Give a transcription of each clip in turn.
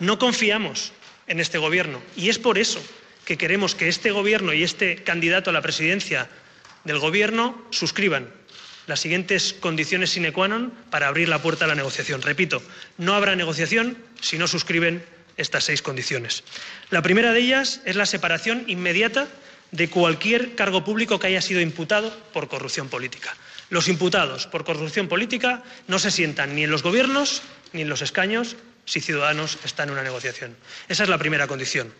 No confiamos en este Gobierno y es por eso que queremos que este Gobierno y este candidato a la presidencia del Gobierno suscriban las siguientes condiciones sine qua non para abrir la puerta a la negociación. Repito, no habrá negociación si no suscriben estas seis condiciones. La primera de ellas es la separación inmediata de cualquier cargo público que haya sido imputado por corrupción política. Los imputados por corrupción política no se sientan ni en los gobiernos ni en los escaños si Ciudadanos está en una negociación. Esa es la primera condición.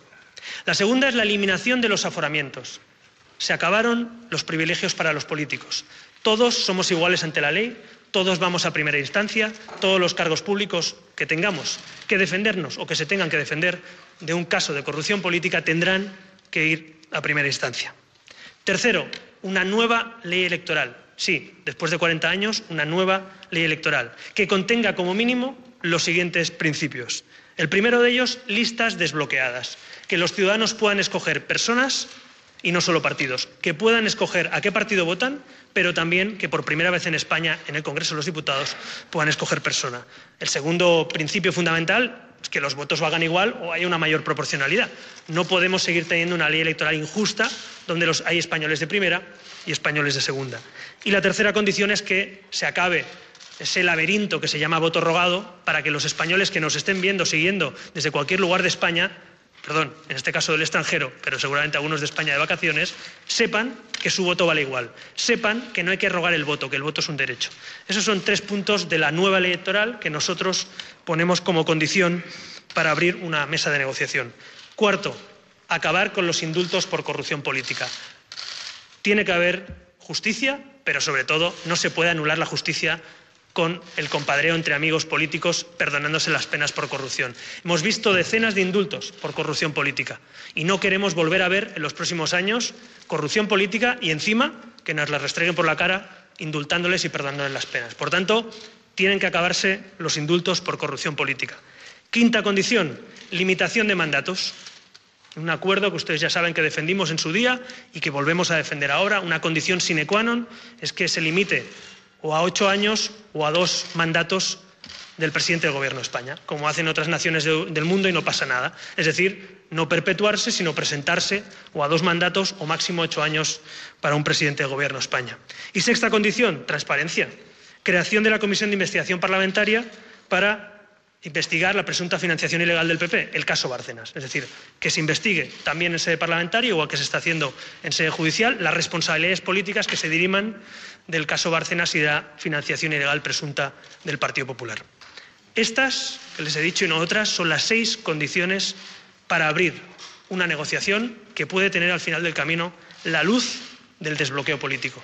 La segunda es la eliminación de los aforamientos. Se acabaron los privilegios para los políticos. Todos somos iguales ante la ley, todos vamos a primera instancia, todos los cargos públicos que tengamos que defendernos o que se tengan que defender de un caso de corrupción política tendrán que ir a primera instancia. Tercero, una nueva ley electoral. Sí, después de 40 años, una nueva ley electoral que contenga como mínimo los siguientes principios. El primero de ellos, listas desbloqueadas, que los ciudadanos puedan escoger personas y no solo partidos, que puedan escoger a qué partido votan, pero también que por primera vez en España, en el Congreso de los Diputados, puedan escoger persona. El segundo principio fundamental es que los votos valgan igual o haya una mayor proporcionalidad. No podemos seguir teniendo una ley electoral injusta donde los, hay españoles de primera y españoles de segunda. Y la tercera condición es que se acabe ese laberinto que se llama voto rogado para que los españoles que nos estén viendo, siguiendo desde cualquier lugar de España, perdón, en este caso del extranjero, pero seguramente algunos de España de vacaciones, sepan que su voto vale igual, sepan que no hay que rogar el voto, que el voto es un derecho. Esos son tres puntos de la nueva ley electoral que nosotros ponemos como condición para abrir una mesa de negociación. Cuarto, acabar con los indultos por corrupción política. Tiene que haber justicia, pero sobre todo no se puede anular la justicia con el compadreo entre amigos políticos perdonándose las penas por corrupción. Hemos visto decenas de indultos por corrupción política y no queremos volver a ver en los próximos años corrupción política y encima que nos la restreguen por la cara indultándoles y perdonándoles las penas. Por tanto, tienen que acabarse los indultos por corrupción política. Quinta condición, limitación de mandatos. Un acuerdo que ustedes ya saben que defendimos en su día y que volvemos a defender ahora. Una condición sine qua non es que se limite o a ocho años o a dos mandatos del presidente del Gobierno de España, como hacen otras naciones de, del mundo y no pasa nada. Es decir, no perpetuarse, sino presentarse o a dos mandatos o máximo ocho años para un presidente del Gobierno de España. Y sexta condición, transparencia. Creación de la Comisión de Investigación Parlamentaria para investigar la presunta financiación ilegal del PP, el caso Bárcenas. Es decir, que se investigue también en sede parlamentaria, igual que se está haciendo en sede judicial, las responsabilidades políticas que se diriman del caso Bárcenas y de la financiación ilegal presunta del Partido Popular. Estas, que les he dicho y no otras, son las seis condiciones para abrir una negociación que puede tener al final del camino la luz del desbloqueo político.